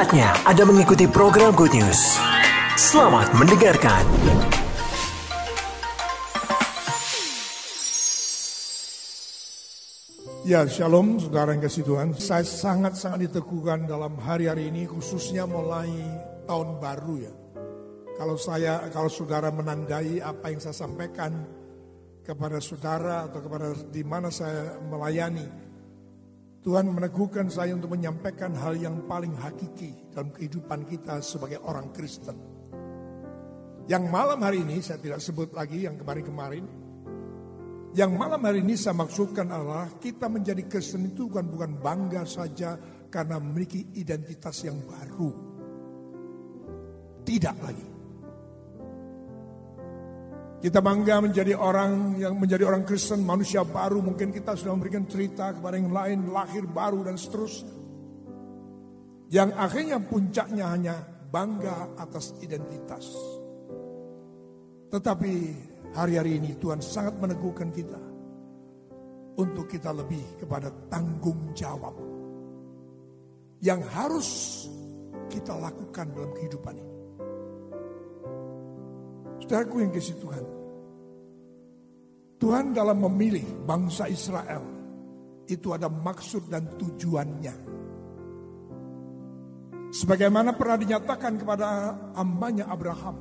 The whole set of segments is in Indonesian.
Saatnya Anda mengikuti program Good News. Selamat mendengarkan. Ya, shalom saudara yang kasih Tuhan. Saya sangat-sangat diteguhkan dalam hari-hari ini khususnya mulai tahun baru ya. Kalau saya, kalau saudara menandai apa yang saya sampaikan kepada saudara atau kepada di mana saya melayani, Tuhan meneguhkan saya untuk menyampaikan hal yang paling hakiki dalam kehidupan kita sebagai orang Kristen. Yang malam hari ini saya tidak sebut lagi yang kemarin-kemarin. Yang malam hari ini saya maksudkan adalah kita menjadi Kristen itu bukan bukan bangga saja karena memiliki identitas yang baru. Tidak lagi. Kita bangga menjadi orang yang menjadi orang Kristen, manusia baru. Mungkin kita sudah memberikan cerita kepada yang lain, lahir baru dan seterusnya. Yang akhirnya puncaknya hanya bangga atas identitas. Tetapi hari-hari ini Tuhan sangat meneguhkan kita. Untuk kita lebih kepada tanggung jawab. Yang harus kita lakukan dalam kehidupan ini. Saudaraku yang kasih Tuhan. Tuhan dalam memilih bangsa Israel itu ada maksud dan tujuannya. Sebagaimana pernah dinyatakan kepada hambanya Abraham.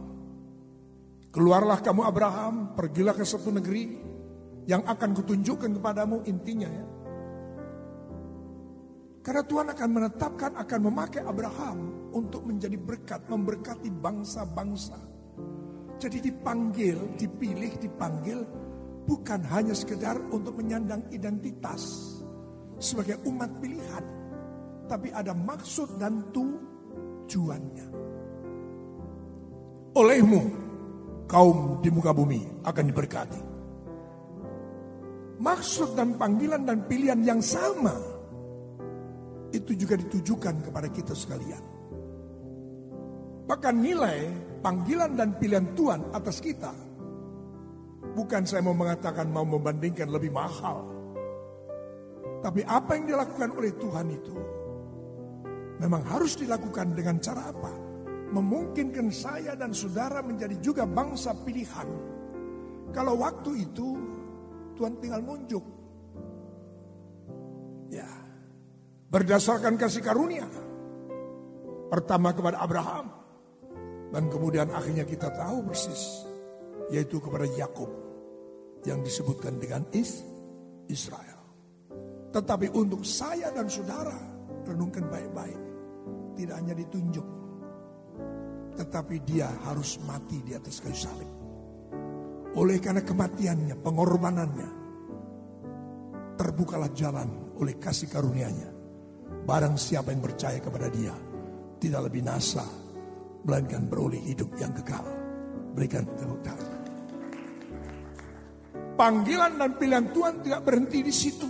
Keluarlah kamu Abraham, pergilah ke satu negeri yang akan kutunjukkan kepadamu intinya ya. Karena Tuhan akan menetapkan, akan memakai Abraham untuk menjadi berkat, memberkati bangsa-bangsa. Jadi dipanggil, dipilih, dipanggil bukan hanya sekedar untuk menyandang identitas sebagai umat pilihan, tapi ada maksud dan tujuannya. Olehmu kaum di muka bumi akan diberkati. Maksud dan panggilan dan pilihan yang sama itu juga ditujukan kepada kita sekalian. Bahkan nilai panggilan dan pilihan Tuhan atas kita. Bukan saya mau mengatakan mau membandingkan lebih mahal. Tapi apa yang dilakukan oleh Tuhan itu memang harus dilakukan dengan cara apa? Memungkinkan saya dan saudara menjadi juga bangsa pilihan. Kalau waktu itu Tuhan tinggal nunjuk. Ya. Berdasarkan kasih karunia. Pertama kepada Abraham. Dan kemudian akhirnya kita tahu persis. Yaitu kepada Yakub yang disebutkan dengan Is Israel. Tetapi untuk saya dan saudara renungkan baik-baik. Tidak hanya ditunjuk. Tetapi dia harus mati di atas kayu salib. Oleh karena kematiannya, pengorbanannya. Terbukalah jalan oleh kasih karunia-Nya. Barang siapa yang percaya kepada dia. Tidak lebih nasa melainkan beroleh hidup yang kekal. Berikan tepuk tangan. Panggilan dan pilihan Tuhan tidak berhenti di situ.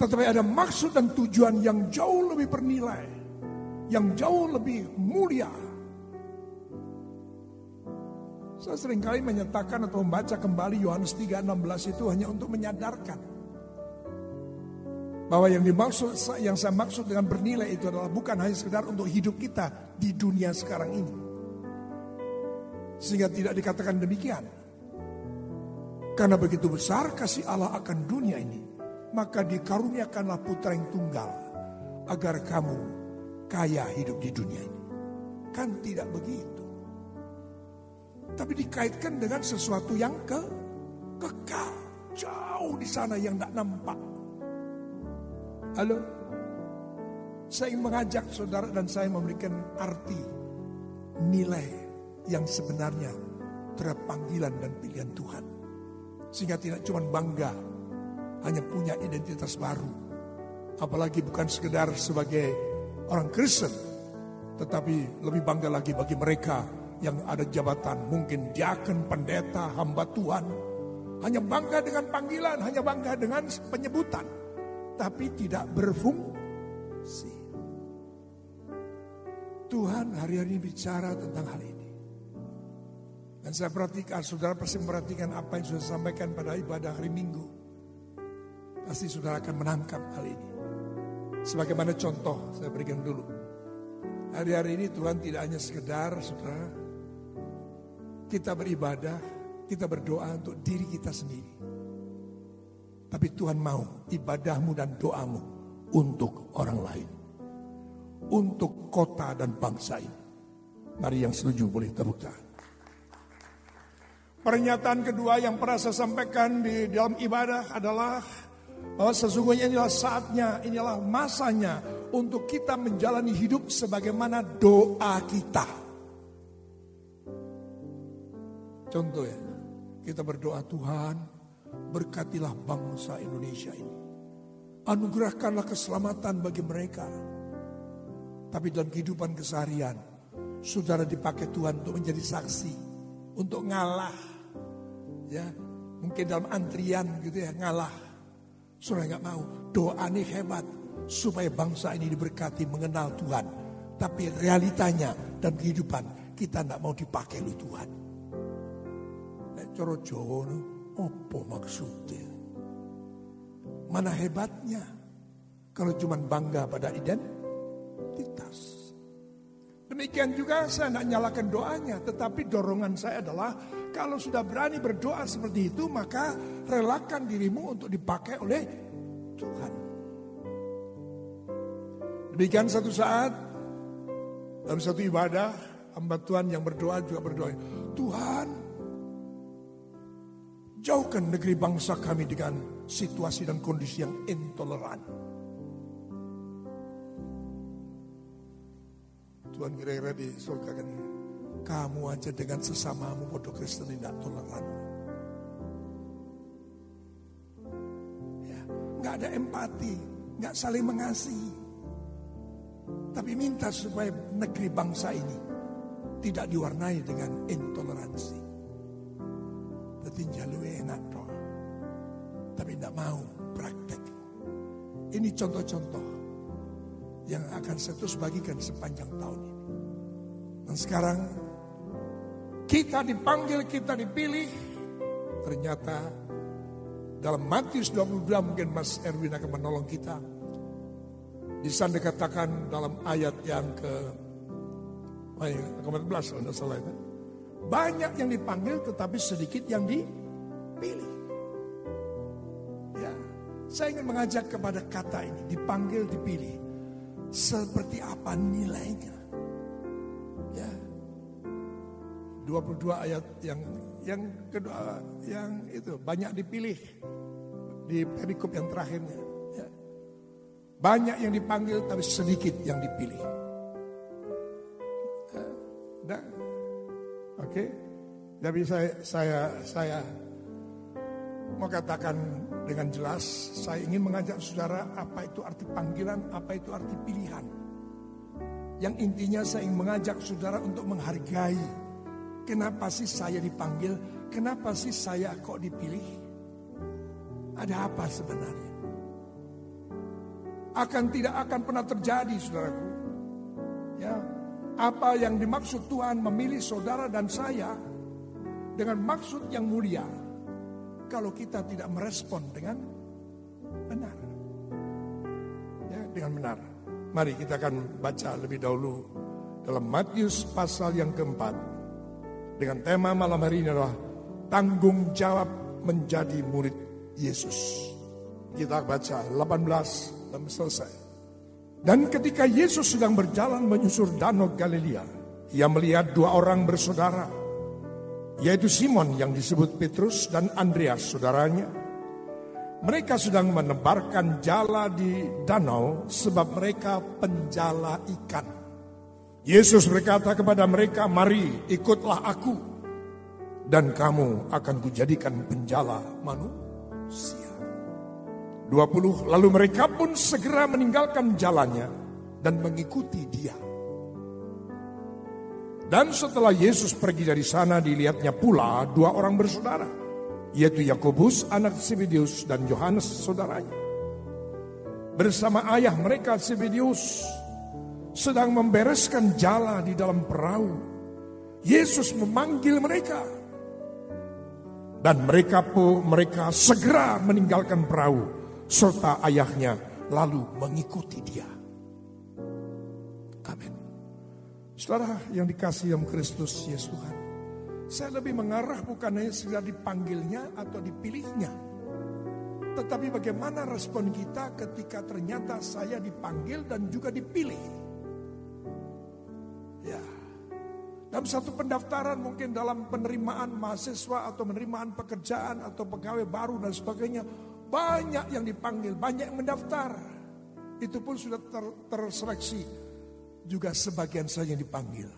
Tetapi ada maksud dan tujuan yang jauh lebih bernilai. Yang jauh lebih mulia. Saya sering kali menyatakan atau membaca kembali Yohanes 3:16 itu hanya untuk menyadarkan bahwa yang dimaksud yang saya maksud dengan bernilai itu adalah bukan hanya sekedar untuk hidup kita di dunia sekarang ini. Sehingga tidak dikatakan demikian. Karena begitu besar kasih Allah akan dunia ini, maka dikaruniakanlah putra yang tunggal agar kamu kaya hidup di dunia ini. Kan tidak begitu. Tapi dikaitkan dengan sesuatu yang ke kekal. Jauh di sana yang tidak nampak Halo, saya mengajak saudara dan saya memberikan arti nilai yang sebenarnya terhadap panggilan dan pilihan Tuhan. Sehingga tidak cuma bangga hanya punya identitas baru. Apalagi bukan sekedar sebagai orang Kristen. Tetapi lebih bangga lagi bagi mereka yang ada jabatan. Mungkin diaken, pendeta, hamba Tuhan. Hanya bangga dengan panggilan, hanya bangga dengan penyebutan tapi tidak berfungsi. Tuhan hari-hari bicara tentang hal ini. Dan saya perhatikan, saudara pasti memperhatikan apa yang sudah sampaikan pada ibadah hari Minggu. Pasti saudara akan menangkap hal ini. Sebagaimana contoh saya berikan dulu. Hari-hari ini Tuhan tidak hanya sekedar saudara kita beribadah, kita berdoa untuk diri kita sendiri. Tapi Tuhan mau ibadahmu dan doamu untuk orang lain. Untuk kota dan bangsa ini. Mari yang setuju boleh tepuk. Pernyataan kedua yang pernah saya sampaikan di dalam ibadah adalah bahwa sesungguhnya inilah saatnya, inilah masanya untuk kita menjalani hidup sebagaimana doa kita. Contoh ya, kita berdoa Tuhan, berkatilah bangsa Indonesia ini. Anugerahkanlah keselamatan bagi mereka. Tapi dalam kehidupan keseharian, saudara dipakai Tuhan untuk menjadi saksi, untuk ngalah. Ya, mungkin dalam antrian gitu ya, ngalah. Saudara nggak mau, doa ini hebat supaya bangsa ini diberkati mengenal Tuhan. Tapi realitanya dan kehidupan kita tidak mau dipakai oleh Tuhan. Nek coro Jawa apa maksudnya? Mana hebatnya? Kalau cuma bangga pada identitas. Demikian juga saya tidak nyalakan doanya, tetapi dorongan saya adalah kalau sudah berani berdoa seperti itu, maka relakan dirimu untuk dipakai oleh Tuhan. Demikian satu saat, dalam satu ibadah, hamba Tuhan yang berdoa juga berdoa, Tuhan, Jauhkan negeri bangsa kami dengan situasi dan kondisi yang intoleran. Tuhan kira-kira di surga kan kamu aja dengan sesamamu bodoh Kristen tidak toleran. Ya, nggak ada empati, nggak saling mengasihi. Tapi minta supaya negeri bangsa ini tidak diwarnai dengan intoleransi. Tinjau enak toh. Tapi tidak mau praktek. Ini contoh-contoh yang akan saya terus bagikan sepanjang tahun ini. Dan sekarang kita dipanggil, kita dipilih. Ternyata dalam Matius 22 mungkin Mas Erwin akan menolong kita. Di sana dikatakan dalam ayat yang ke 14 kalau tidak salah itu. Banyak yang dipanggil tetapi sedikit yang dipilih. Ya, saya ingin mengajak kepada kata ini, dipanggil, dipilih. Seperti apa nilainya? Ya. 22 ayat yang yang kedua yang itu banyak dipilih di perikop yang terakhirnya. Ya. Banyak yang dipanggil tapi sedikit yang dipilih. Ya. Oke. Okay? Jadi saya saya saya mau katakan dengan jelas, saya ingin mengajak saudara apa itu arti panggilan, apa itu arti pilihan. Yang intinya saya ingin mengajak saudara untuk menghargai kenapa sih saya dipanggil, kenapa sih saya kok dipilih. Ada apa sebenarnya? Akan tidak akan pernah terjadi saudaraku. Ya, apa yang dimaksud Tuhan memilih saudara dan saya dengan maksud yang mulia kalau kita tidak merespon dengan benar. Ya, dengan benar. Mari kita akan baca lebih dahulu dalam Matius pasal yang keempat dengan tema malam hari ini adalah tanggung jawab menjadi murid Yesus. Kita baca 18 dan selesai. Dan ketika Yesus sedang berjalan menyusur danau Galilea, ia melihat dua orang bersaudara, yaitu Simon yang disebut Petrus dan Andreas saudaranya. Mereka sedang menebarkan jala di danau sebab mereka penjala ikan. Yesus berkata kepada mereka, mari ikutlah aku dan kamu akan kujadikan penjala manusia. 20 lalu mereka pun segera meninggalkan jalannya dan mengikuti dia. Dan setelah Yesus pergi dari sana dilihatnya pula dua orang bersaudara, yaitu Yakobus anak Zebedeus dan Yohanes saudaranya. Bersama ayah mereka Zebedeus sedang membereskan jala di dalam perahu. Yesus memanggil mereka. Dan mereka pun mereka segera meninggalkan perahu serta ayahnya lalu mengikuti dia. Amin. Saudara yang dikasih yang Kristus Yesus Tuhan. Saya lebih mengarah bukan hanya sudah dipanggilnya atau dipilihnya. Tetapi bagaimana respon kita ketika ternyata saya dipanggil dan juga dipilih. Ya. Dalam satu pendaftaran mungkin dalam penerimaan mahasiswa atau penerimaan pekerjaan atau pegawai baru dan sebagainya. Banyak yang dipanggil, banyak yang mendaftar. Itu pun sudah ter, terseleksi. Juga sebagian saja yang dipanggil.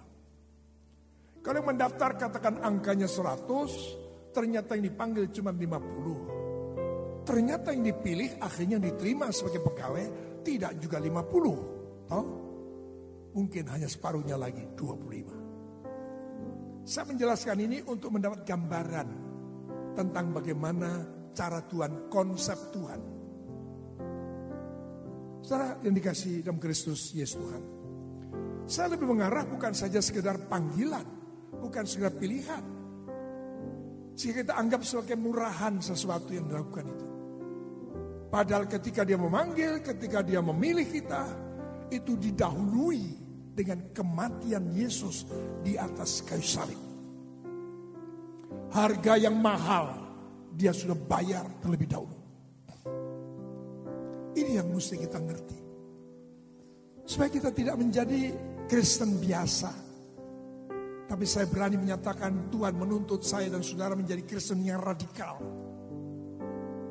Kalau yang mendaftar katakan angkanya 100, ternyata yang dipanggil cuma 50. Ternyata yang dipilih akhirnya diterima sebagai pegawai tidak juga 50. Tahu? Mungkin hanya separuhnya lagi 25. Saya menjelaskan ini untuk mendapat gambaran tentang bagaimana cara Tuhan, konsep Tuhan. Saudara yang dikasih dalam Kristus Yesus Tuhan. Saya lebih mengarah bukan saja sekedar panggilan, bukan sekedar pilihan. Jika kita anggap sebagai murahan sesuatu yang dilakukan itu. Padahal ketika dia memanggil, ketika dia memilih kita, itu didahului dengan kematian Yesus di atas kayu salib. Harga yang mahal dia sudah bayar terlebih dahulu. Ini yang mesti kita ngerti. Supaya kita tidak menjadi Kristen biasa. Tapi saya berani menyatakan Tuhan menuntut saya dan saudara menjadi Kristen yang radikal.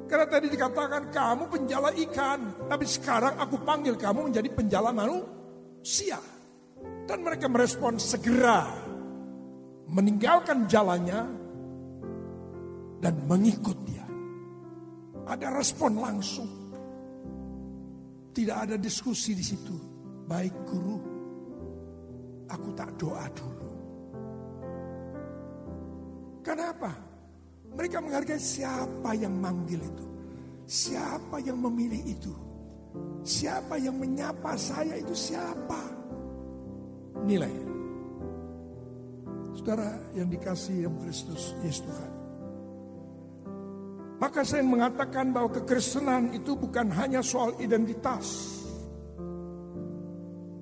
Karena tadi dikatakan kamu penjala ikan. Tapi sekarang aku panggil kamu menjadi penjala manusia. Dan mereka merespon segera. Meninggalkan jalannya dan mengikut dia. Ada respon langsung. Tidak ada diskusi di situ. Baik guru, aku tak doa dulu. Kenapa? Mereka menghargai siapa yang manggil itu. Siapa yang memilih itu. Siapa yang menyapa saya itu siapa. Nilai. Saudara yang dikasih yang Kristus Yesus Tuhan. Maka saya mengatakan bahwa kekristenan itu bukan hanya soal identitas.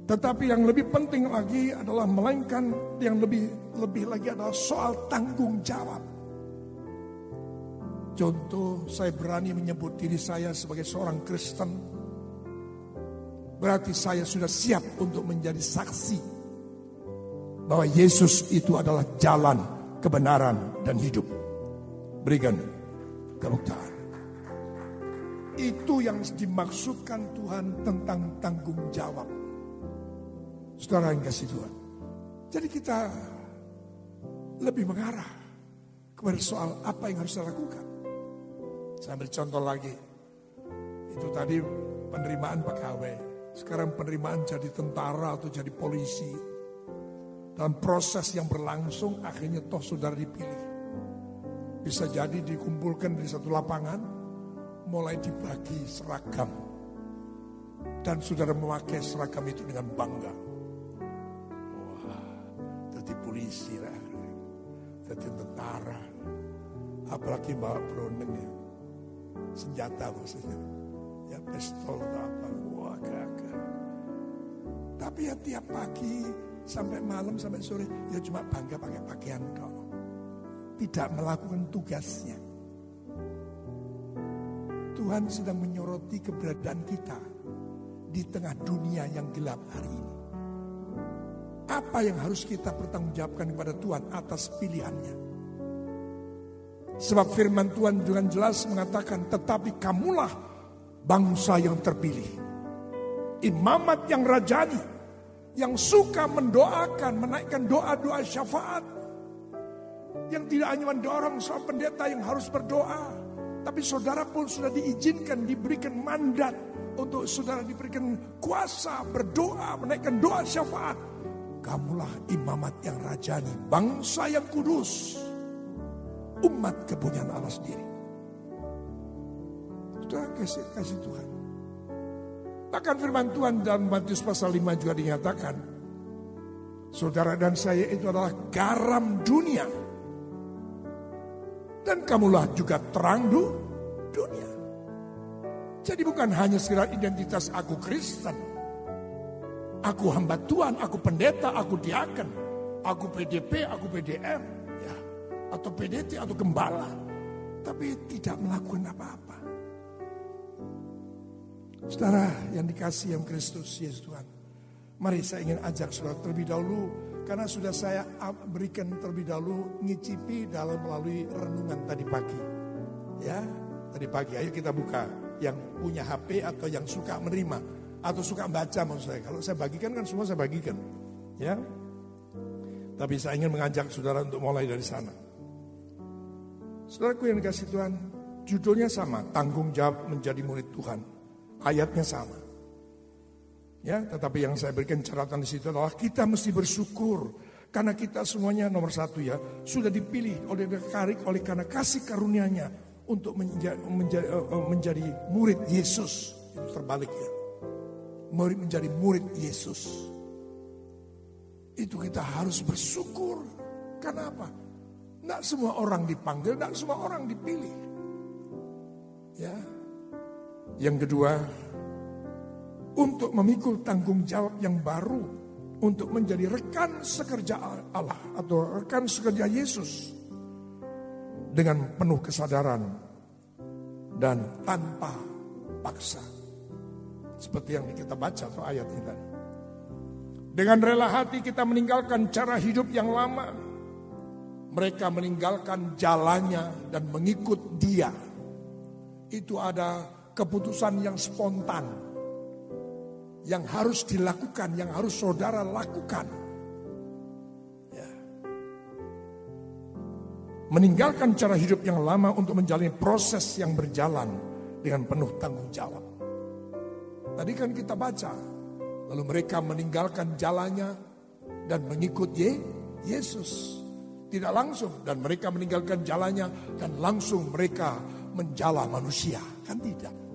Tetapi yang lebih penting lagi adalah melainkan yang lebih lebih lagi adalah soal tanggung jawab. Contoh, saya berani menyebut diri saya sebagai seorang Kristen. Berarti saya sudah siap untuk menjadi saksi bahwa Yesus itu adalah jalan, kebenaran, dan hidup. Berikan kalau Itu yang dimaksudkan Tuhan tentang tanggung jawab. Saudara yang kasih Tuhan. Jadi kita lebih mengarah kepada soal apa yang harus kita lakukan. Saya ambil contoh lagi. Itu tadi penerimaan pegawai. Sekarang penerimaan jadi tentara atau jadi polisi. Dalam proses yang berlangsung akhirnya toh saudara dipilih. Bisa jadi dikumpulkan di satu lapangan, mulai dibagi seragam. Dan saudara memakai seragam itu dengan bangga. Wah, jadi polisi lah. Jadi tentara. Apalagi bawa browning ya. Senjata maksudnya. Ya pistol atau apa. Wah gagah. Tapi ya tiap pagi sampai malam sampai sore ya cuma bangga pakai pakaian kau tidak melakukan tugasnya. Tuhan sedang menyoroti keberadaan kita di tengah dunia yang gelap hari ini. Apa yang harus kita pertanggungjawabkan kepada Tuhan atas pilihannya? Sebab firman Tuhan dengan jelas mengatakan, tetapi kamulah bangsa yang terpilih. Imamat yang rajani, yang suka mendoakan, menaikkan doa-doa syafaat yang tidak hanya mendorong soal pendeta yang harus berdoa. Tapi saudara pun sudah diizinkan, diberikan mandat untuk saudara diberikan kuasa berdoa, menaikkan doa syafaat. Kamulah imamat yang rajani, bangsa yang kudus, umat kepunyaan Allah sendiri. Saudara kasih, kasih Tuhan. Bahkan firman Tuhan dalam Matius pasal 5 juga dinyatakan, saudara dan saya itu adalah garam dunia. Dan kamulah juga terang du, dunia. Jadi bukan hanya sekedar identitas aku Kristen. Aku hamba Tuhan, aku pendeta, aku diaken, aku PDP, aku PDM, ya, atau PDT atau gembala, tapi tidak melakukan apa-apa. Saudara yang dikasih yang Kristus Yesus Tuhan. Mari saya ingin ajak saudara terlebih dahulu karena sudah saya berikan terlebih dahulu ngicipi dalam melalui renungan tadi pagi. Ya, tadi pagi ayo kita buka yang punya HP atau yang suka menerima atau suka baca maksud saya. Kalau saya bagikan kan semua saya bagikan. Ya. Tapi saya ingin mengajak saudara untuk mulai dari sana. Saudaraku yang dikasih Tuhan, judulnya sama, tanggung jawab menjadi murid Tuhan. Ayatnya sama. Ya, tetapi yang saya berikan catatan di situ adalah kita mesti bersyukur karena kita semuanya nomor satu ya sudah dipilih oleh dekarik oleh karena kasih karunia-Nya untuk menjadi, menjadi, eh, eh, menjadi murid Yesus. Itu terbalik ya. Murid menjadi murid Yesus. Itu kita harus bersyukur. Karena apa? Tidak semua orang dipanggil, tidak semua orang dipilih. Ya. Yang kedua, untuk memikul tanggung jawab yang baru untuk menjadi rekan sekerja Allah atau rekan sekerja Yesus dengan penuh kesadaran dan tanpa paksa. Seperti yang kita baca atau ayat ini tadi. Dengan rela hati kita meninggalkan cara hidup yang lama. Mereka meninggalkan jalannya dan mengikut dia. Itu ada keputusan yang spontan. Yang harus dilakukan, yang harus saudara lakukan. meninggalkan cara hidup yang lama untuk menjalani proses yang berjalan dengan penuh tanggung jawab. Tadi kan kita baca, lalu mereka meninggalkan jalannya dan mengikut Ye, Yesus. Tidak langsung dan mereka meninggalkan jalannya dan langsung mereka menjala manusia. Kan tidak.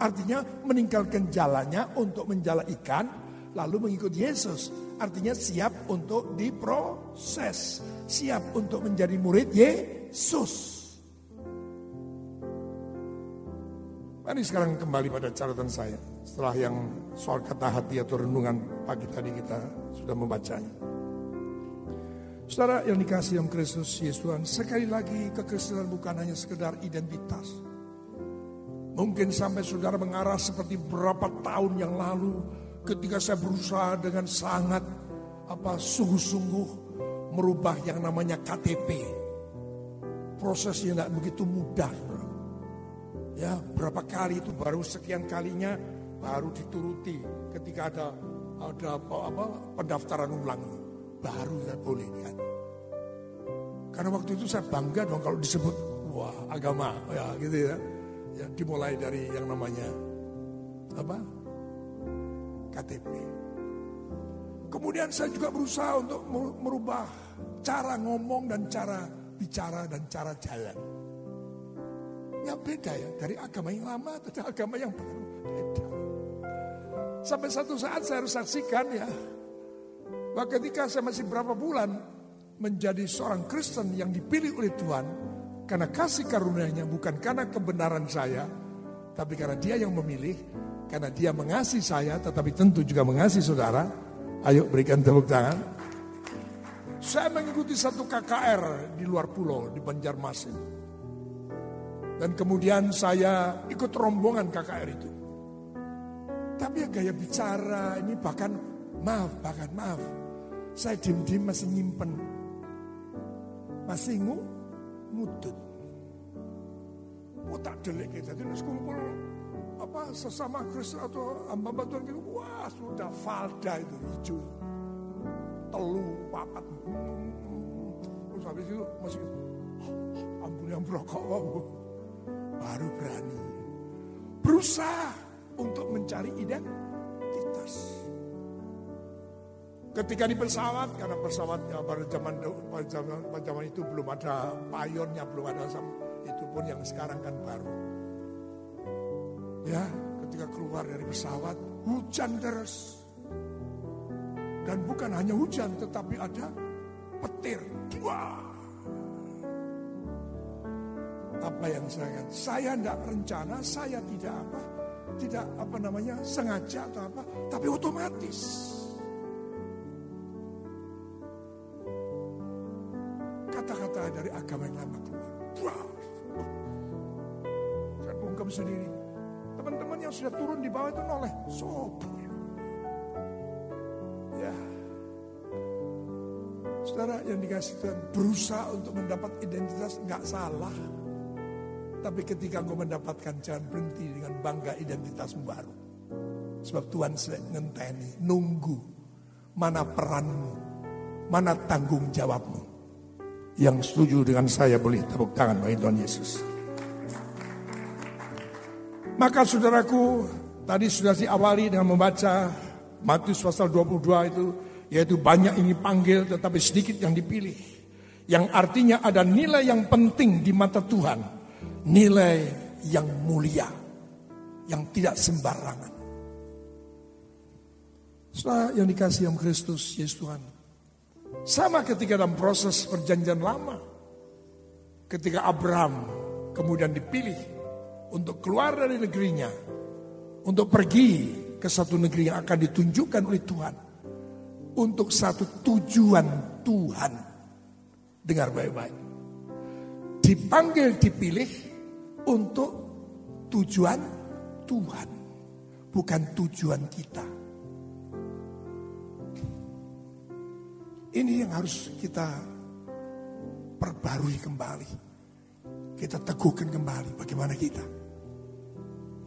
Artinya meninggalkan jalannya untuk menjala ikan lalu mengikut Yesus. Artinya siap untuk diproses siap untuk menjadi murid Yesus. Mari sekarang kembali pada catatan saya. Setelah yang soal kata hati atau renungan pagi tadi kita sudah membacanya. Saudara yang dikasih yang Kristus Yesus Tuhan, sekali lagi kekristenan bukan hanya sekedar identitas. Mungkin sampai saudara mengarah seperti berapa tahun yang lalu ketika saya berusaha dengan sangat apa sungguh-sungguh merubah yang namanya KTP. Prosesnya tidak begitu mudah. Ya, berapa kali itu baru sekian kalinya baru dituruti ketika ada ada apa, apa pendaftaran ulang baru ya boleh kan. Karena waktu itu saya bangga dong kalau disebut wah agama ya gitu ya. Ya dimulai dari yang namanya apa? KTP. Kemudian saya juga berusaha untuk merubah cara ngomong dan cara bicara dan cara jalan. Ya beda ya, dari agama yang lama atau agama yang baru. Beda. Sampai satu saat saya harus saksikan ya, bahwa ketika saya masih berapa bulan menjadi seorang Kristen yang dipilih oleh Tuhan, karena kasih karunia-Nya bukan karena kebenaran saya, tapi karena Dia yang memilih, karena Dia mengasihi saya, tetapi tentu juga mengasihi saudara, Ayo berikan tepuk tangan. Saya mengikuti satu KKR di luar pulau di Banjarmasin. Dan kemudian saya ikut rombongan KKR itu. Tapi ya gaya bicara ini bahkan maaf, bahkan maaf. Saya dim-dim masih nyimpen. Masih ngu, ngutut. Oh tak delik jadi kumpul apa sesama Kristen atau hamba Tuhan gitu, wah sudah falda itu hijau, telu, papat, terus habis itu masih ampun yang merokok, baru berani. Berusaha untuk mencari identitas. Ketika di pesawat, karena pesawatnya pada zaman pada zaman, pada zaman itu belum ada payonnya, belum ada itu pun yang sekarang kan baru. Ya, ketika keluar dari pesawat, hujan deras. Dan bukan hanya hujan, tetapi ada petir. Wah. apa yang saya saya tidak rencana, saya tidak apa, tidak apa namanya sengaja atau apa, tapi otomatis. Agama yang lama keluar. Wow. Bungkam sendiri. Teman-teman yang sudah turun di bawah itu noleh. Sopo. Ya. Saudara yang dikasih Tuhan berusaha untuk mendapat identitas nggak salah. Tapi ketika engkau mendapatkan jangan berhenti dengan bangga identitasmu baru. Sebab Tuhan sedang ngenteni, nunggu mana peranmu, mana tanggung jawabmu. Yang setuju dengan saya boleh tepuk tangan bagi Tuhan Yesus. Maka saudaraku, tadi sudah diawali dengan membaca Matius pasal 22 itu, yaitu banyak ini panggil tetapi sedikit yang dipilih. Yang artinya ada nilai yang penting di mata Tuhan. Nilai yang mulia. Yang tidak sembarangan. Setelah yang dikasih yang Kristus, Yesus Tuhan. Sama ketika dalam proses perjanjian lama. Ketika Abraham kemudian dipilih untuk keluar dari negerinya. Untuk pergi ke satu negeri yang akan ditunjukkan oleh Tuhan. Untuk satu tujuan Tuhan. Dengar baik-baik. Dipanggil, dipilih untuk tujuan Tuhan. Bukan tujuan kita. Ini yang harus kita perbarui kembali. Kita teguhkan kembali bagaimana kita.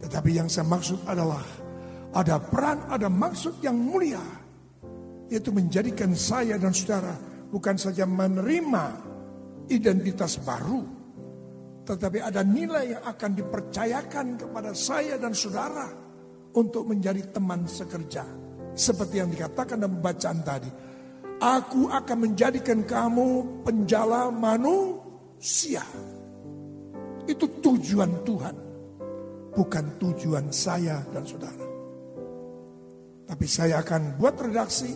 Tetapi yang saya maksud adalah ada peran, ada maksud yang mulia. Yaitu menjadikan saya dan saudara bukan saja menerima identitas baru. Tetapi ada nilai yang akan dipercayakan kepada saya dan saudara untuk menjadi teman sekerja. Seperti yang dikatakan dalam bacaan tadi. Aku akan menjadikan kamu penjala manusia. Itu tujuan Tuhan. Bukan tujuan saya dan saudara. Tapi saya akan buat redaksi.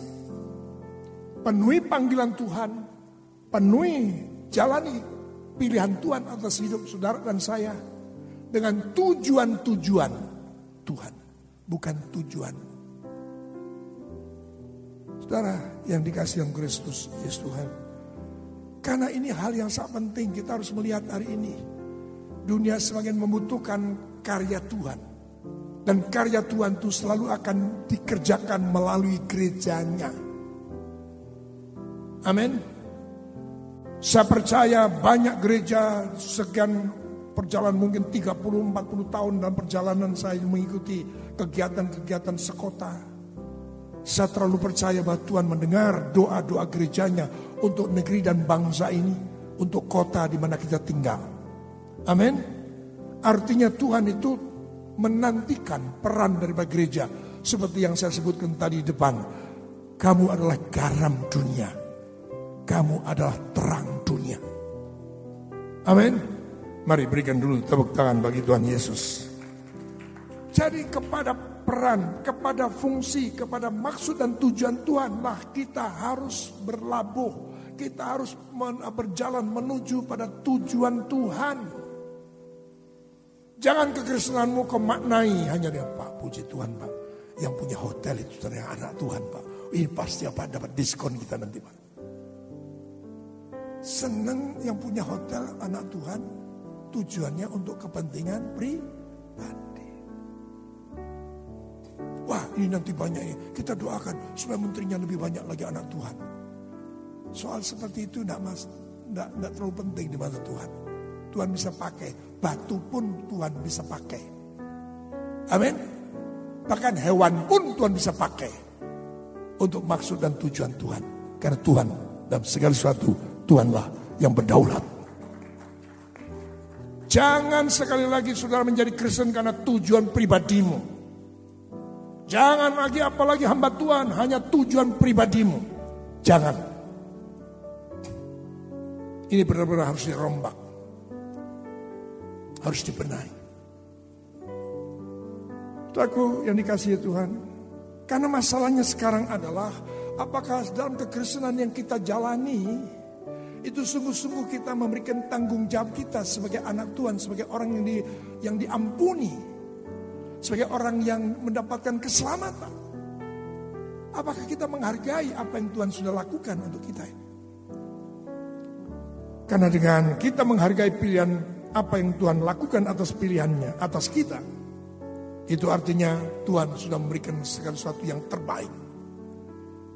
Penuhi panggilan Tuhan. Penuhi jalani pilihan Tuhan atas hidup saudara dan saya. Dengan tujuan-tujuan Tuhan. Bukan tujuan Saudara yang dikasih yang Kristus, Yesus Tuhan. Karena ini hal yang sangat penting kita harus melihat hari ini. Dunia semakin membutuhkan karya Tuhan. Dan karya Tuhan itu selalu akan dikerjakan melalui gerejanya. Amin. Saya percaya banyak gereja sekian perjalanan mungkin 30-40 tahun dalam perjalanan saya mengikuti kegiatan-kegiatan sekota saya terlalu percaya bahwa Tuhan mendengar doa-doa gerejanya untuk negeri dan bangsa ini, untuk kota di mana kita tinggal. Amin. Artinya Tuhan itu menantikan peran dari gereja seperti yang saya sebutkan tadi di depan. Kamu adalah garam dunia. Kamu adalah terang dunia. Amin. Mari berikan dulu tepuk tangan bagi Tuhan Yesus. Jadi kepada peran, kepada fungsi, kepada maksud dan tujuan Tuhan lah kita harus berlabuh. Kita harus men berjalan menuju pada tujuan Tuhan. Jangan kekristenanmu kau maknai hanya dia Pak, puji Tuhan Pak. Yang punya hotel itu ternyata anak Tuhan Pak. Ini pasti apa dapat diskon kita nanti Pak. Senang yang punya hotel anak Tuhan tujuannya untuk kepentingan pribadi. Ini nanti banyak ya. Kita doakan supaya menterinya lebih banyak lagi anak Tuhan. Soal seperti itu tidak mas, tidak, tidak terlalu penting di mata Tuhan. Tuhan bisa pakai, batu pun Tuhan bisa pakai. Amin. Bahkan hewan pun Tuhan bisa pakai untuk maksud dan tujuan Tuhan. Karena Tuhan dalam segala sesuatu Tuhanlah yang berdaulat. Jangan sekali lagi saudara menjadi Kristen karena tujuan pribadimu. Jangan lagi apalagi hamba Tuhan hanya tujuan pribadimu. Jangan. Ini benar-benar harus dirombak. Harus dibenahi. Aku yang dikasih Tuhan. Karena masalahnya sekarang adalah apakah dalam kekristenan yang kita jalani Itu sungguh-sungguh kita memberikan tanggung jawab kita sebagai anak Tuhan, sebagai orang yang di, yang diampuni, sebagai orang yang mendapatkan keselamatan. Apakah kita menghargai apa yang Tuhan sudah lakukan untuk kita? Karena dengan kita menghargai pilihan apa yang Tuhan lakukan atas pilihannya, atas kita, itu artinya Tuhan sudah memberikan segala sesuatu yang terbaik.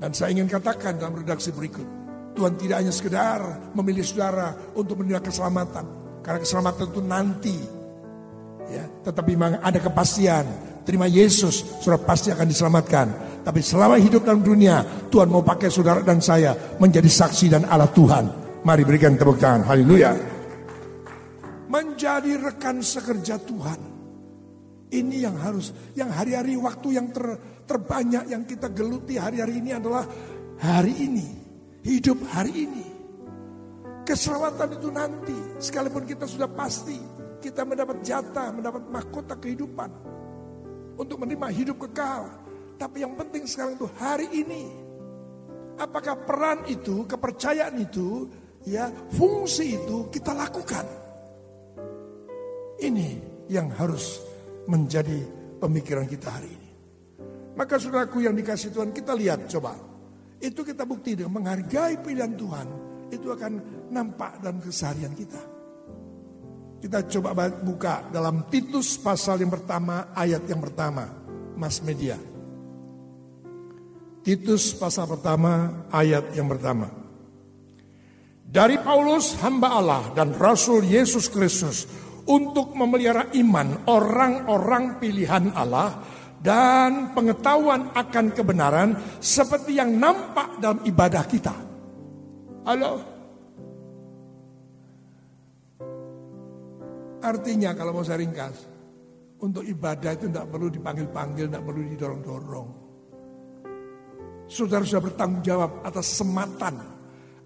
Dan saya ingin katakan dalam redaksi berikut, Tuhan tidak hanya sekedar memilih saudara untuk menerima keselamatan. Karena keselamatan itu nanti. Ya, tetapi memang ada kepastian. Terima Yesus, saudara pasti akan diselamatkan. Tapi selama hidup dalam dunia, Tuhan mau pakai saudara dan saya menjadi saksi dan Allah Tuhan. Mari berikan tepuk tangan. Haleluya. Menjadi rekan sekerja Tuhan. Ini yang harus, yang hari-hari waktu yang ter, terbanyak yang kita geluti hari-hari ini adalah hari ini hidup hari ini. Keselamatan itu nanti, sekalipun kita sudah pasti kita mendapat jatah, mendapat mahkota kehidupan untuk menerima hidup kekal. Tapi yang penting sekarang itu hari ini. Apakah peran itu, kepercayaan itu, ya fungsi itu kita lakukan. Ini yang harus menjadi pemikiran kita hari ini. Maka saudaraku yang dikasih Tuhan kita lihat coba itu kita bukti dengan menghargai pilihan Tuhan. Itu akan nampak dalam keseharian kita. Kita coba buka dalam Titus pasal yang pertama, ayat yang pertama. Mas media. Titus pasal pertama, ayat yang pertama. Dari Paulus hamba Allah dan Rasul Yesus Kristus untuk memelihara iman orang-orang pilihan Allah dan pengetahuan akan kebenaran seperti yang nampak dalam ibadah kita. Halo? Artinya kalau mau saya ringkas, untuk ibadah itu tidak perlu dipanggil-panggil, tidak perlu didorong-dorong. Saudara sudah bertanggung jawab atas sematan,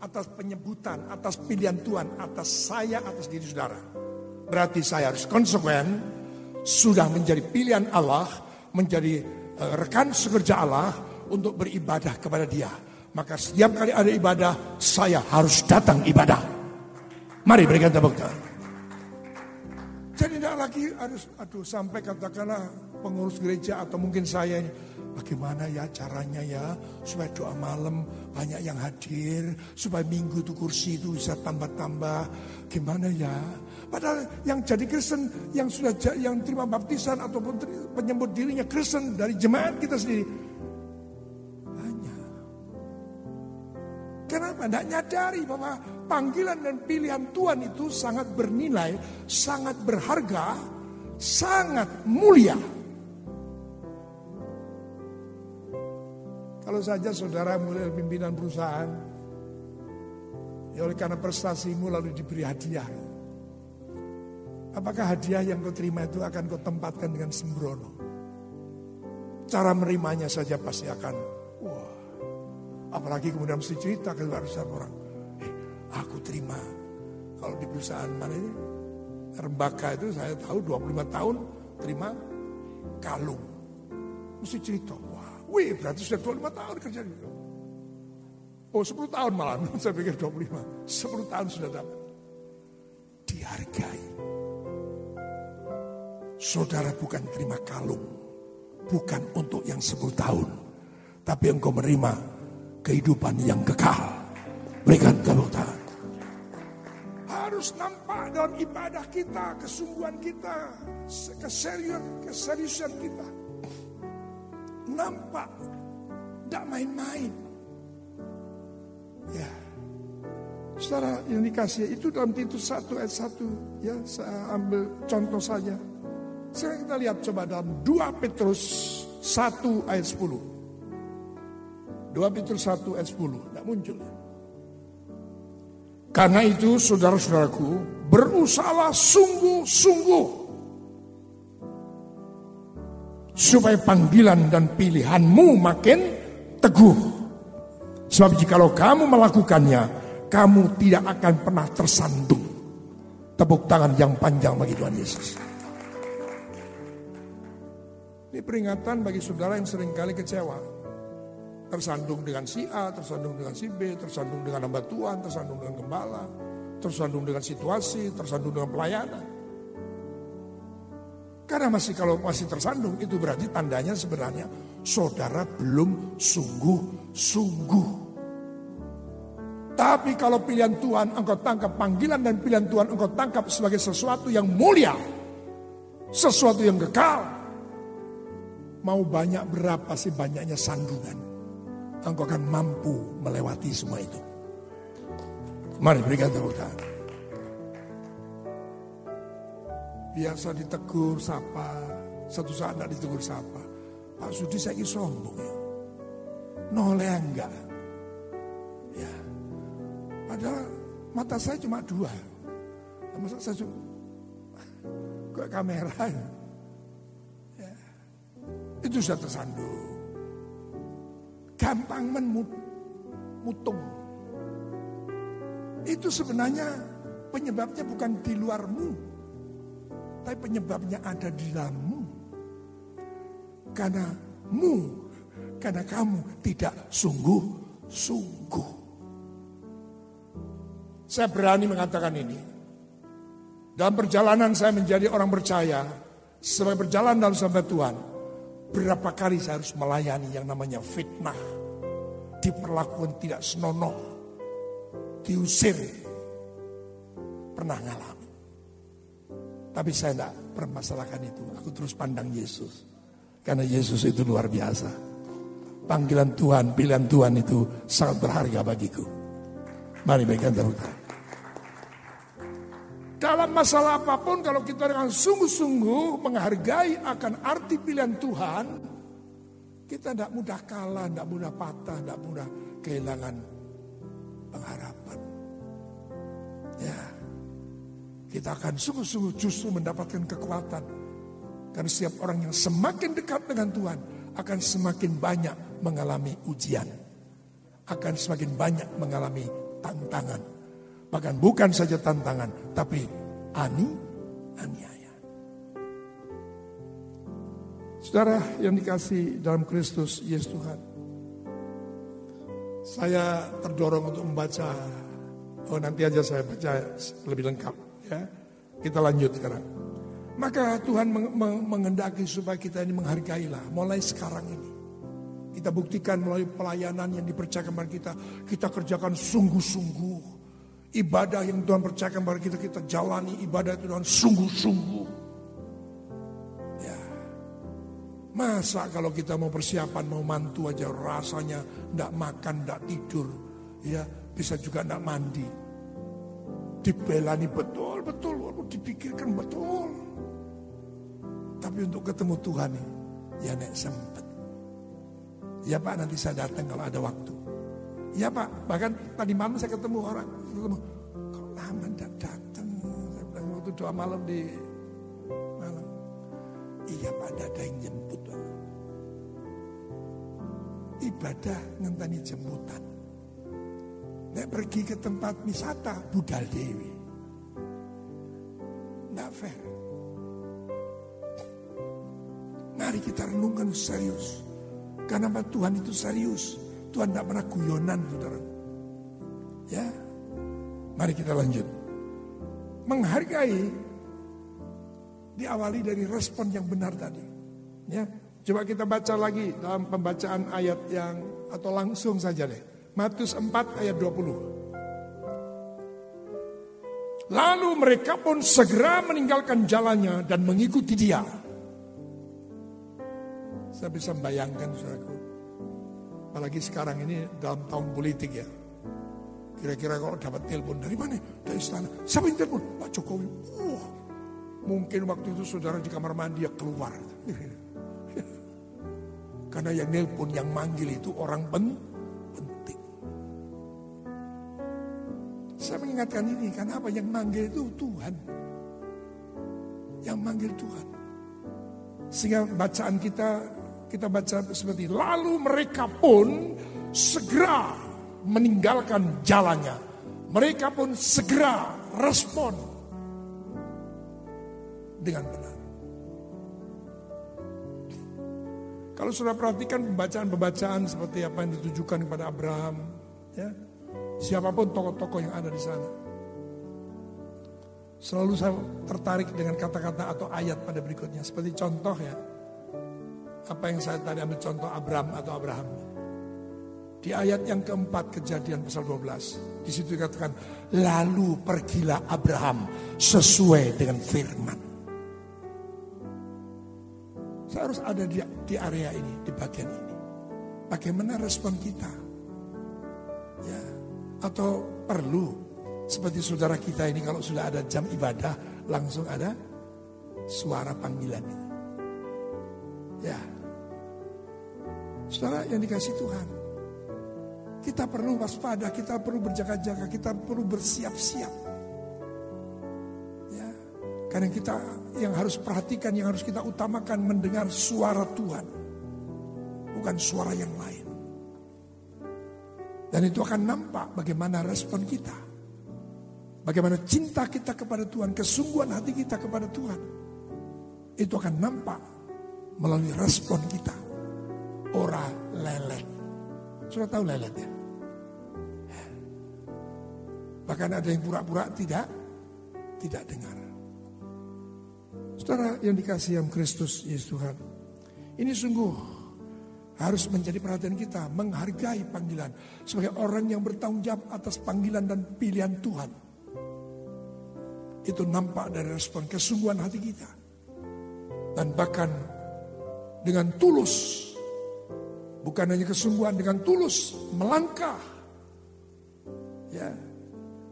atas penyebutan, atas pilihan Tuhan, atas saya, atas diri saudara. Berarti saya harus konsekuen, sudah menjadi pilihan Allah, menjadi uh, rekan sekerja Allah untuk beribadah kepada dia. Maka setiap kali ada ibadah, saya harus datang ibadah. Mari berikan tepuk tangan. Jadi tidak lagi harus, aduh sampai katakanlah pengurus gereja atau mungkin saya. Bagaimana ya caranya ya supaya doa malam banyak yang hadir. Supaya minggu itu kursi itu bisa tambah-tambah. Gimana ya? Padahal yang jadi Kristen, yang sudah yang terima baptisan ataupun penyebut dirinya Kristen dari jemaat kita sendiri. Banyak. Kenapa? Tidak nyadari bahwa panggilan dan pilihan Tuhan itu sangat bernilai, sangat berharga, sangat mulia. Kalau saja saudara mulai pimpinan perusahaan, ya oleh karena prestasimu lalu diberi hadiah. Apakah hadiah yang kau terima itu akan kau tempatkan dengan sembrono? Cara menerimanya saja pasti akan, wah. Apalagi kemudian mesti cerita ke luar orang. Aku terima. Kalau di perusahaan mana ini, Rembaka itu saya tahu 25 tahun terima kalung. Mesti cerita, wah, wih berarti sudah 25 tahun kerja di Oh 10 tahun malah, saya pikir 25. 10 tahun sudah dapat. Dihargai. Saudara bukan terima kalung. Bukan untuk yang 10 tahun. Tapi engkau menerima kehidupan yang kekal. Berikan tepuk tangan. Harus nampak dalam ibadah kita, kesungguhan kita, keseriusan, keseriusan kita. Nampak, tidak main-main. Ya, Saudara yang dikasih itu dalam Titus 1 ayat 1 ya saya ambil contoh saja. Sekarang kita lihat coba dalam 2 Petrus 1 ayat 10. 2 Petrus 1 ayat 10. Tidak muncul. Karena itu saudara-saudaraku berusahalah sungguh-sungguh. Supaya panggilan dan pilihanmu makin teguh. Sebab jikalau kamu melakukannya, kamu tidak akan pernah tersandung. Tepuk tangan yang panjang bagi Tuhan Yesus. Ini peringatan bagi saudara yang sering kali kecewa. Tersandung dengan si A, tersandung dengan si B, tersandung dengan hamba Tuhan, tersandung dengan gembala, tersandung dengan situasi, tersandung dengan pelayanan. Karena masih kalau masih tersandung itu berarti tandanya sebenarnya saudara belum sungguh-sungguh. Tapi kalau pilihan Tuhan engkau tangkap panggilan dan pilihan Tuhan engkau tangkap sebagai sesuatu yang mulia. Sesuatu yang kekal. Mau banyak berapa sih banyaknya sandungan. Engkau akan mampu melewati semua itu. Mari berikan tepuk tangan. Biasa ditegur sapa, satu saat tidak ditegur sapa. Pak Sudi saya sombong ya. Noleh enggak. Ya. Padahal mata saya cuma dua. Masa saya cuma ke kamera. Ya. Itu sudah tersandung. Gampang memutung. Itu sebenarnya penyebabnya bukan di luarmu. Tapi penyebabnya ada di dalammu. Karena mu, karena kamu tidak sungguh-sungguh. Saya berani mengatakan ini. Dalam perjalanan saya menjadi orang percaya, sebagai berjalan dalam sampai Tuhan, berapa kali saya harus melayani yang namanya fitnah, diperlakukan tidak senonoh, diusir, pernah ngalami. Tapi saya tidak permasalahkan itu, aku terus pandang Yesus. Karena Yesus itu luar biasa. Panggilan Tuhan, pilihan Tuhan itu sangat berharga bagiku. Mari baikkan tepuk dalam masalah apa pun kalau kita dengan sungguh-sungguh menghargai akan arti pilihan Tuhan, kita tidak mudah kalah, tidak mudah patah, tidak mudah kehilangan pengharapan. Ya, kita akan sungguh-sungguh justru mendapatkan kekuatan. Karena setiap orang yang semakin dekat dengan Tuhan akan semakin banyak mengalami ujian. Akan semakin banyak mengalami tantangan. Bahkan bukan saja tantangan, tapi ani, aniaya. Saudara yang dikasih dalam Kristus Yesus Tuhan. Saya terdorong untuk membaca, oh nanti aja saya baca lebih lengkap ya. Kita lanjut sekarang. Maka Tuhan mengendaki supaya kita ini menghargailah mulai sekarang ini. Kita buktikan melalui pelayanan yang dipercayakan kepada kita. Kita kerjakan sungguh-sungguh Ibadah yang Tuhan percayakan kepada kita, kita jalani ibadah itu dengan sungguh-sungguh. Ya. Masa kalau kita mau persiapan, mau mantu aja rasanya tidak makan, tidak tidur. Ya, bisa juga tidak mandi. Dibelani betul, betul, dipikirkan betul. Tapi untuk ketemu Tuhan ya nek sempet. Ya Pak nanti saya datang kalau ada waktu. Ya Pak, bahkan tadi malam saya ketemu orang, ketemu, kok lama tidak datang? Saya bilang waktu doa malam di malam. Iya Pak, ada yang jemput Pak. Ibadah ngenteni jemputan. Nek pergi ke tempat wisata budal dewi. Tidak fair. Mari kita renungkan serius. Karena Tuhan itu serius. Tuhan tidak pernah guyonan, saudara. Ya, mari kita lanjut. Menghargai diawali dari respon yang benar tadi. Ya, coba kita baca lagi dalam pembacaan ayat yang atau langsung saja deh. Matius 4 ayat 20. Lalu mereka pun segera meninggalkan jalannya dan mengikuti dia. Saya bisa membayangkan saudaraku. Apalagi sekarang ini dalam tahun politik ya. Kira-kira kalau dapat telepon dari mana? Dari istana. Siapa yang telepon? Pak Jokowi. Wah, mungkin waktu itu saudara di kamar mandi ya keluar. Karena yang nelpon, yang manggil itu orang pen penting. Saya mengingatkan ini karena apa? Yang manggil itu Tuhan. Yang manggil Tuhan. Sehingga bacaan kita kita baca seperti lalu mereka pun segera meninggalkan jalannya. Mereka pun segera respon dengan benar. Kalau sudah perhatikan pembacaan-pembacaan seperti apa yang ditujukan kepada Abraham, ya, siapa pun tokoh-tokoh yang ada di sana. Selalu saya tertarik dengan kata-kata atau ayat pada berikutnya. Seperti contoh ya, apa yang saya tadi ambil contoh Abraham atau Abraham. Di ayat yang keempat kejadian pasal 12. Di situ dikatakan, lalu pergilah Abraham sesuai dengan firman. Saya harus ada di, di area ini, di bagian ini. Bagaimana respon kita? Ya, atau perlu seperti saudara kita ini kalau sudah ada jam ibadah langsung ada suara panggilan itu. Ya. Saudara yang dikasih Tuhan. Kita perlu waspada, kita perlu berjaga-jaga, kita perlu bersiap-siap. Ya. Karena kita yang harus perhatikan, yang harus kita utamakan mendengar suara Tuhan. Bukan suara yang lain. Dan itu akan nampak bagaimana respon kita. Bagaimana cinta kita kepada Tuhan, kesungguhan hati kita kepada Tuhan. Itu akan nampak melalui respon kita. Ora lelet. Sudah tahu lelet ya? Bahkan ada yang pura-pura tidak tidak dengar. Saudara yang dikasih yang Kristus Yesus Tuhan. Ini sungguh harus menjadi perhatian kita menghargai panggilan sebagai orang yang bertanggung jawab atas panggilan dan pilihan Tuhan. Itu nampak dari respon kesungguhan hati kita. Dan bahkan dengan tulus bukan hanya kesungguhan dengan tulus melangkah ya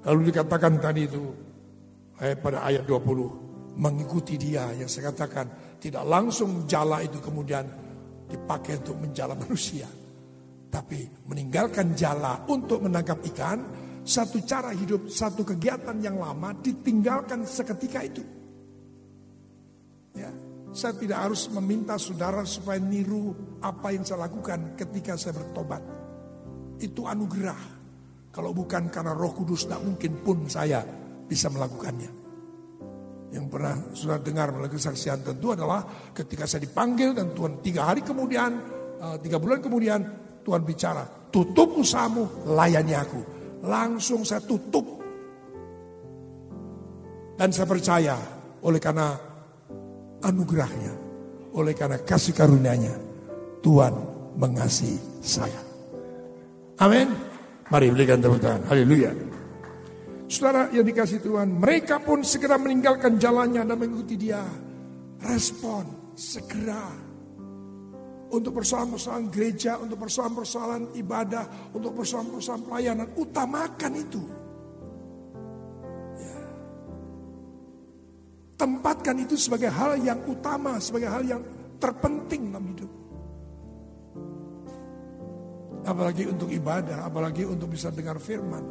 Lalu dikatakan tadi itu eh, pada ayat 20 mengikuti dia yang saya katakan tidak langsung jala itu kemudian dipakai untuk menjala manusia. Tapi meninggalkan jala untuk menangkap ikan satu cara hidup, satu kegiatan yang lama ditinggalkan seketika itu. Ya, saya tidak harus meminta saudara supaya niru apa yang saya lakukan ketika saya bertobat. Itu anugerah. Kalau bukan karena roh kudus tidak mungkin pun saya bisa melakukannya. Yang pernah sudah dengar melalui kesaksian tentu adalah ketika saya dipanggil dan Tuhan tiga hari kemudian, eh, tiga bulan kemudian Tuhan bicara, tutup usahamu, layani aku. Langsung saya tutup. Dan saya percaya oleh karena anugerahnya, oleh karena kasih karunia-Nya, Tuhan mengasihi saya. Amin. Mari berikan tepuk tangan. Haleluya. Saudara yang dikasih Tuhan, mereka pun segera meninggalkan jalannya dan mengikuti dia. Respon segera untuk persoalan-persoalan gereja, untuk persoalan-persoalan ibadah, untuk persoalan-persoalan pelayanan, utamakan itu. Tempatkan itu sebagai hal yang utama, sebagai hal yang terpenting dalam hidup. Apalagi untuk ibadah, apalagi untuk bisa dengar firman.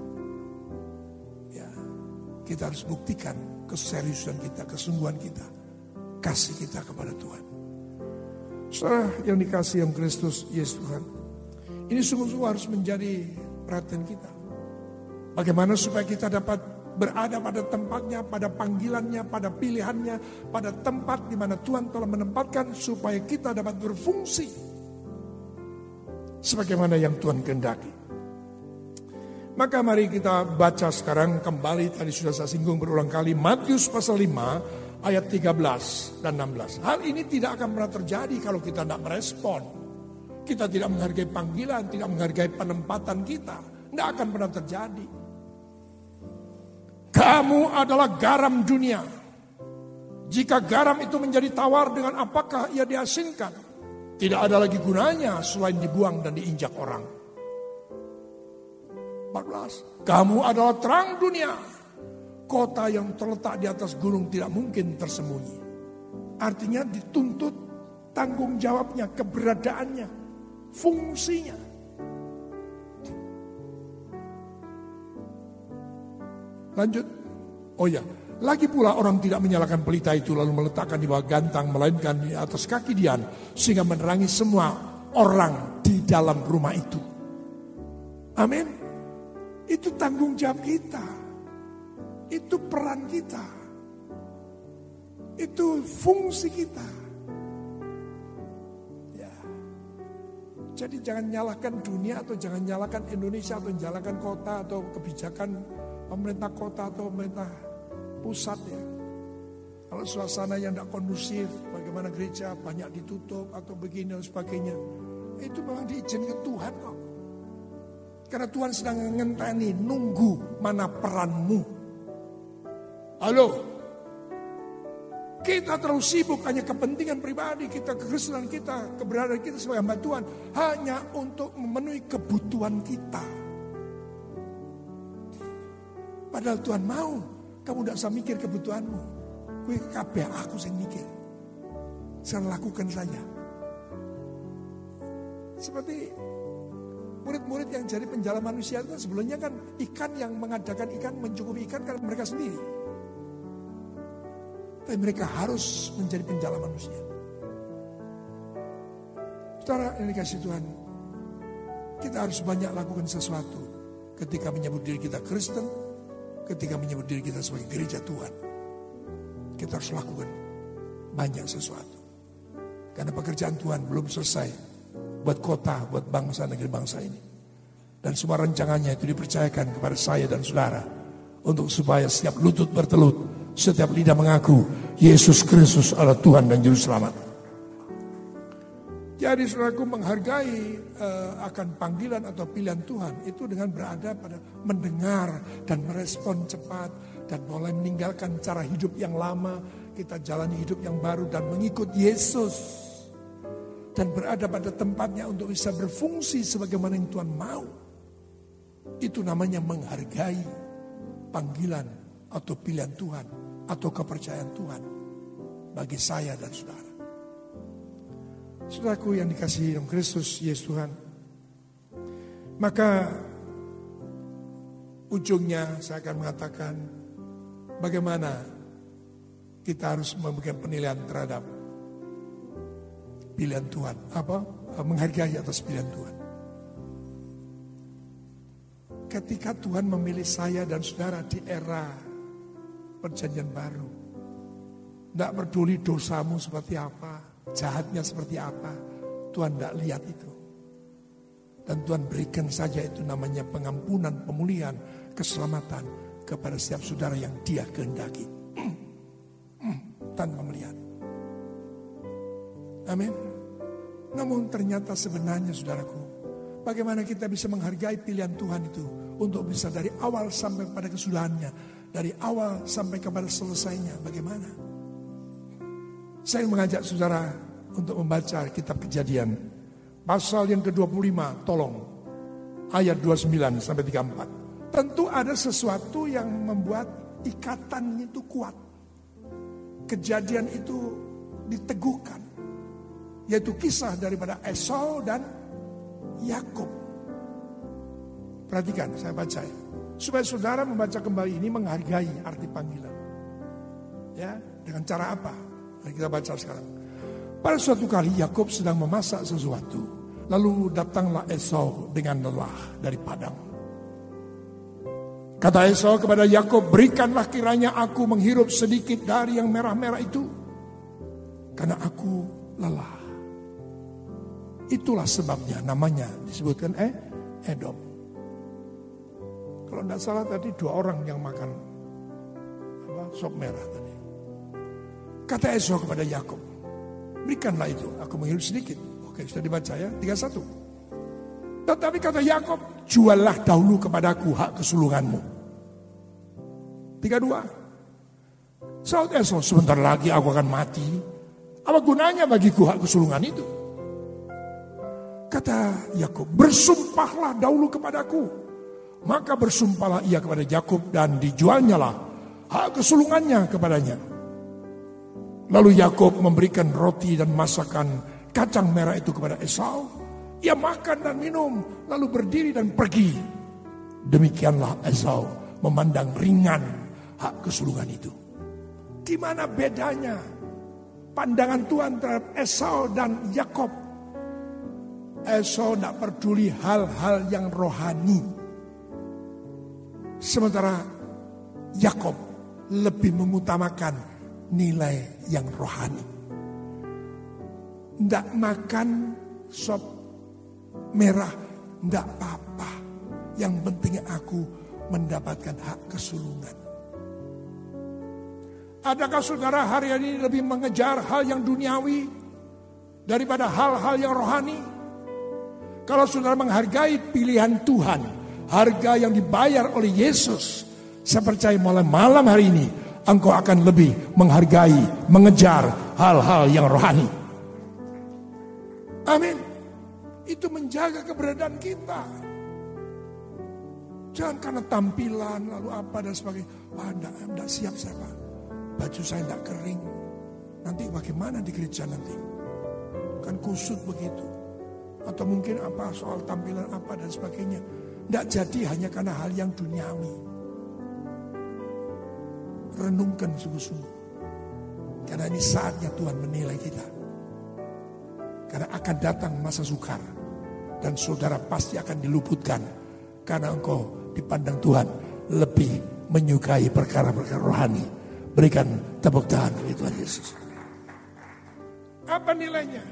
Ya, kita harus buktikan keseriusan kita, kesungguhan kita, kasih kita kepada Tuhan. Saudara yang dikasih yang Kristus Yesus Tuhan. Ini sungguh-sungguh harus menjadi perhatian kita. Bagaimana supaya kita dapat berada pada tempatnya, pada panggilannya, pada pilihannya, pada tempat di mana Tuhan telah menempatkan supaya kita dapat berfungsi sebagaimana yang Tuhan kehendaki. Maka mari kita baca sekarang kembali tadi sudah saya singgung berulang kali Matius pasal 5 ayat 13 dan 16. Hal ini tidak akan pernah terjadi kalau kita tidak merespon. Kita tidak menghargai panggilan, tidak menghargai penempatan kita. Tidak akan pernah terjadi. Kamu adalah garam dunia. Jika garam itu menjadi tawar dengan apakah ia diasingkan? Tidak ada lagi gunanya selain dibuang dan diinjak orang. 14. Kamu adalah terang dunia. Kota yang terletak di atas gunung tidak mungkin tersembunyi. Artinya dituntut tanggung jawabnya, keberadaannya, fungsinya. Lanjut. Oh ya, lagi pula orang tidak menyalakan pelita itu lalu meletakkan di bawah gantang melainkan di atas kaki Dian sehingga menerangi semua orang di dalam rumah itu. Amin. Itu tanggung jawab kita. Itu peran kita. Itu fungsi kita. Ya. Jadi jangan nyalahkan dunia atau jangan nyalahkan Indonesia atau nyalahkan kota atau kebijakan pemerintah kota atau pemerintah pusat ya. Kalau suasana yang tidak kondusif, bagaimana gereja banyak ditutup atau begini dan sebagainya. Itu memang diizinkan Tuhan kok. Karena Tuhan sedang ngenteni, nunggu mana peranmu. Halo, kita terlalu sibuk hanya kepentingan pribadi kita, kekristenan kita, keberadaan kita sebagai hamba Tuhan. Hanya untuk memenuhi kebutuhan kita. Padahal Tuhan mau, kamu tidak usah mikir kebutuhanmu. Kue kabeh aku yang mikir. Saya lakukan saja. Seperti murid-murid yang jadi penjala manusia itu sebelumnya kan ikan yang mengadakan ikan mencukupi ikan kan mereka sendiri. Tapi mereka harus menjadi penjala manusia. Saudara yang dikasih Tuhan, kita harus banyak lakukan sesuatu ketika menyebut diri kita Kristen, ketika menyebut diri kita sebagai gereja Tuhan. Kita harus lakukan banyak sesuatu. Karena pekerjaan Tuhan belum selesai buat kota, buat bangsa negeri bangsa ini. Dan semua rencangannya itu dipercayakan kepada saya dan saudara untuk supaya setiap lutut bertelut, setiap lidah mengaku Yesus Kristus adalah Tuhan dan Juru Selamat. Jadi saudaraku menghargai uh, akan panggilan atau pilihan Tuhan itu dengan berada pada mendengar dan merespon cepat dan mulai meninggalkan cara hidup yang lama, kita jalani hidup yang baru dan mengikut Yesus dan berada pada tempatnya untuk bisa berfungsi sebagaimana yang Tuhan mau. Itu namanya menghargai panggilan atau pilihan Tuhan atau kepercayaan Tuhan bagi saya dan saudara. Saudaraku yang dikasihi dalam Kristus Yesus Tuhan. Maka ujungnya saya akan mengatakan bagaimana kita harus memberikan penilaian terhadap pilihan Tuhan. Apa? Menghargai atas pilihan Tuhan. Ketika Tuhan memilih saya dan saudara di era perjanjian baru. Tidak peduli dosamu seperti apa, jahatnya seperti apa. Tuhan tidak lihat itu. Dan Tuhan berikan saja itu namanya pengampunan, pemulihan, keselamatan kepada setiap saudara yang dia kehendaki. Tanpa melihat. Amin. Namun ternyata sebenarnya saudaraku, bagaimana kita bisa menghargai pilihan Tuhan itu untuk bisa dari awal sampai pada kesudahannya, dari awal sampai kepada selesainya, bagaimana? Saya mengajak saudara untuk membaca kitab kejadian. Pasal yang ke-25, tolong. Ayat 29 sampai 34. Tentu ada sesuatu yang membuat ikatan itu kuat. Kejadian itu diteguhkan yaitu kisah daripada Esau dan Yakub. Perhatikan, saya baca ya. Supaya saudara membaca kembali ini menghargai arti panggilan. Ya, dengan cara apa? Kita baca sekarang. Pada suatu kali Yakub sedang memasak sesuatu. Lalu datanglah Esau dengan lelah dari padang. Kata Esau kepada Yakub, berikanlah kiranya aku menghirup sedikit dari yang merah-merah itu. Karena aku lelah. Itulah sebabnya namanya disebutkan eh Edom. Kalau tidak salah tadi dua orang yang makan apa, sop merah tadi. Kata Esau kepada Yakub, berikanlah itu, aku menghirup sedikit. Oke, sudah dibaca ya, 31. Tetapi kata Yakub, juallah dahulu kepadaku hak kesulunganmu. 32. Saud Esau, sebentar lagi aku akan mati. Apa gunanya bagiku hak kesulungan itu? Kata Yakub, bersumpahlah dahulu kepadaku. Maka bersumpahlah ia kepada Yakub dan dijualnya lah hak kesulungannya kepadanya. Lalu Yakub memberikan roti dan masakan kacang merah itu kepada Esau. Ia makan dan minum, lalu berdiri dan pergi. Demikianlah Esau memandang ringan hak kesulungan itu. Di mana bedanya pandangan Tuhan terhadap Esau dan Yakob Esau tidak peduli hal-hal yang rohani. Sementara Yakob lebih mengutamakan nilai yang rohani. Tidak makan sop merah, enggak apa-apa. Yang penting aku mendapatkan hak kesulungan. Adakah saudara hari ini lebih mengejar hal yang duniawi daripada hal-hal yang rohani? Kalau saudara menghargai pilihan Tuhan, harga yang dibayar oleh Yesus, saya percaya mulai malam hari ini engkau akan lebih menghargai, mengejar hal-hal yang rohani. Amin. Itu menjaga keberadaan kita. Jangan karena tampilan lalu apa dan sebagainya. Wah, enggak, siap saya Pak. Baju saya enggak kering. Nanti bagaimana di gereja nanti? Kan kusut begitu. Atau mungkin apa soal tampilan apa dan sebagainya. Enggak jadi hanya karena hal yang duniawi. Renungkan sungguh-sungguh. Karena ini saatnya Tuhan menilai kita. Karena akan datang masa sukar. Dan saudara pasti akan diluputkan. Karena engkau dipandang Tuhan lebih menyukai perkara-perkara rohani. Berikan tepuk tangan bagi Tuhan Yesus. Apa nilainya?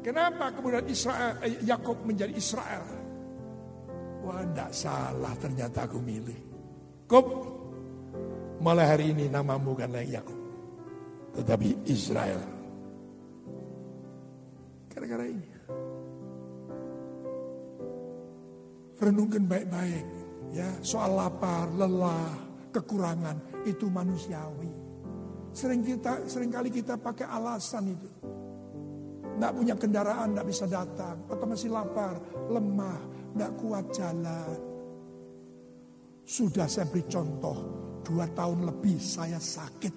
Kenapa kemudian Israel, eh, Yakob menjadi Israel? Wah, tidak salah ternyata aku milih. Kop, mulai hari ini namamu bukan lagi Yakob, tetapi Israel. Gara-gara ini. Renungkan baik-baik. Ya, soal lapar, lelah, kekurangan itu manusiawi. Sering kita, sering kali kita pakai alasan itu. Nggak punya kendaraan, nggak bisa datang, atau masih lapar, lemah, nggak kuat jalan. Sudah saya beri contoh, dua tahun lebih saya sakit.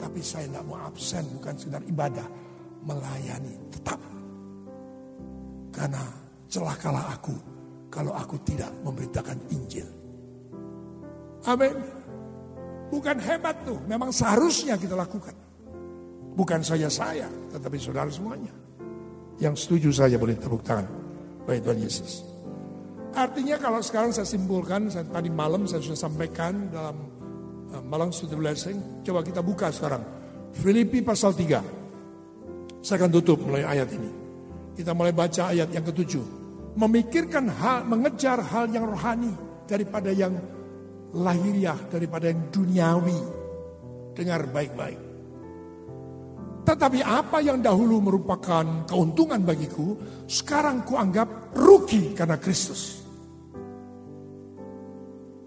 Tapi saya tidak mau absen, bukan sekedar ibadah, melayani tetap. Karena celakalah aku kalau aku tidak memberitakan Injil. Amin. Bukan hebat tuh, memang seharusnya kita lakukan. Bukan saja saya, tetapi saudara semuanya. Yang setuju saja boleh tepuk tangan. Baik Tuhan Yesus. Artinya kalau sekarang saya simpulkan, saya, tadi malam saya sudah sampaikan dalam uh, Malang Study Blessing. Coba kita buka sekarang. Filipi pasal 3. Saya akan tutup mulai ayat ini. Kita mulai baca ayat yang ketujuh. Memikirkan hal, mengejar hal yang rohani daripada yang lahiriah, daripada yang duniawi. Dengar baik-baik. Tetapi apa yang dahulu merupakan keuntungan bagiku, sekarang kuanggap rugi karena Kristus.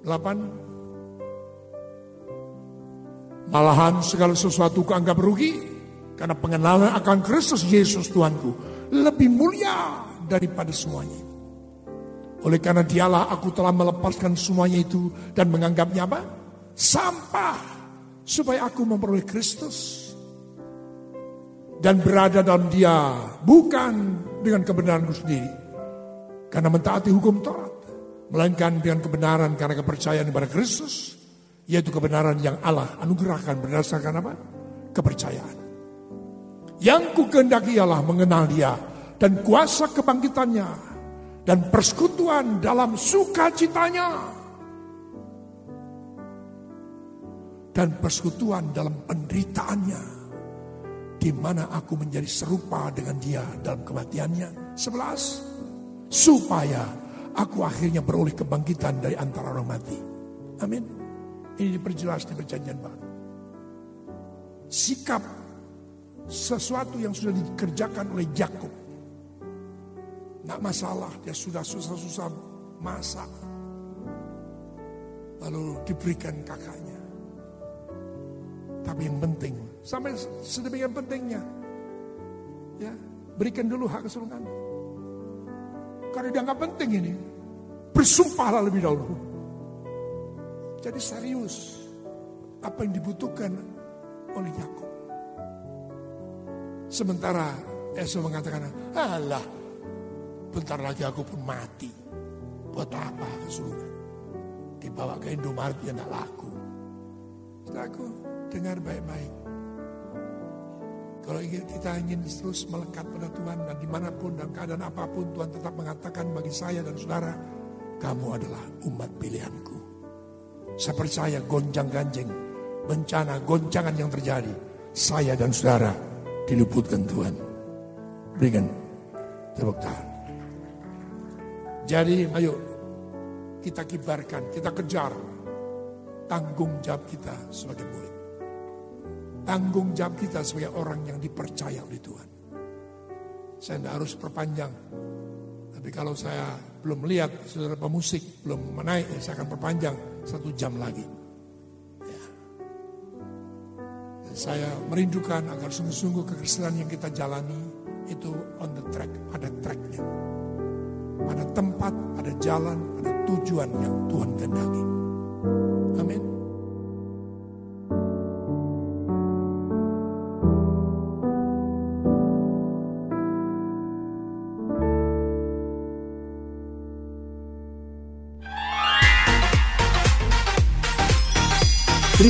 8. Malahan segala sesuatu kuanggap rugi karena pengenalan akan Kristus Yesus Tuhanku lebih mulia daripada semuanya. Oleh karena dialah aku telah melepaskan semuanya itu dan menganggapnya apa? Sampah supaya aku memperoleh Kristus dan berada dalam dia bukan dengan kebenaranku sendiri karena mentaati hukum Taurat melainkan dengan kebenaran karena kepercayaan kepada Kristus yaitu kebenaran yang Allah anugerahkan berdasarkan apa? kepercayaan. Yang ku kehendaki ialah mengenal dia dan kuasa kebangkitannya dan persekutuan dalam sukacitanya dan persekutuan dalam penderitaannya di mana aku menjadi serupa dengan dia dalam kematiannya. Sebelas, supaya aku akhirnya beroleh kebangkitan dari antara orang mati. Amin. Ini diperjelas di perjanjian baru. Sikap sesuatu yang sudah dikerjakan oleh Yakub. Nggak masalah, dia sudah susah-susah masak. Lalu diberikan kakaknya. Tapi yang penting, sampai sedemikian pentingnya, ya berikan dulu hak kesulungan. Karena dia nggak penting ini, bersumpahlah lebih dahulu. Jadi serius, apa yang dibutuhkan oleh Yakub. Sementara Esau mengatakan, alah, bentar lagi aku pun mati. Buat apa kesulungan? Dibawa ke Indomaret ya tidak laku. Saudaraku, dengar baik-baik. Kalau kita ingin terus melekat pada Tuhan dan di mana pun dan keadaan apa pun Tuhan tetap mengatakan bagi saya dan saudara, kamu adalah umat pilihanku. Saya percaya gonjang ganjing, bencana, goncangan yang terjadi, saya dan saudara diluputkan Tuhan. Berikan tepuk tangan. Jadi ayo kita kibarkan, kita kejar tanggung jawab kita sebagai murid. Tanggung jawab kita sebagai orang yang dipercaya oleh Tuhan. Saya tidak harus perpanjang. Tapi kalau saya belum melihat saudara pemusik belum menaik, ya saya akan perpanjang satu jam lagi. Ya. Saya merindukan agar sungguh-sungguh kekristenan yang kita jalani itu on the track, ada tracknya. Ada tempat, ada jalan, ada tujuan yang Tuhan kehendaki. Amin.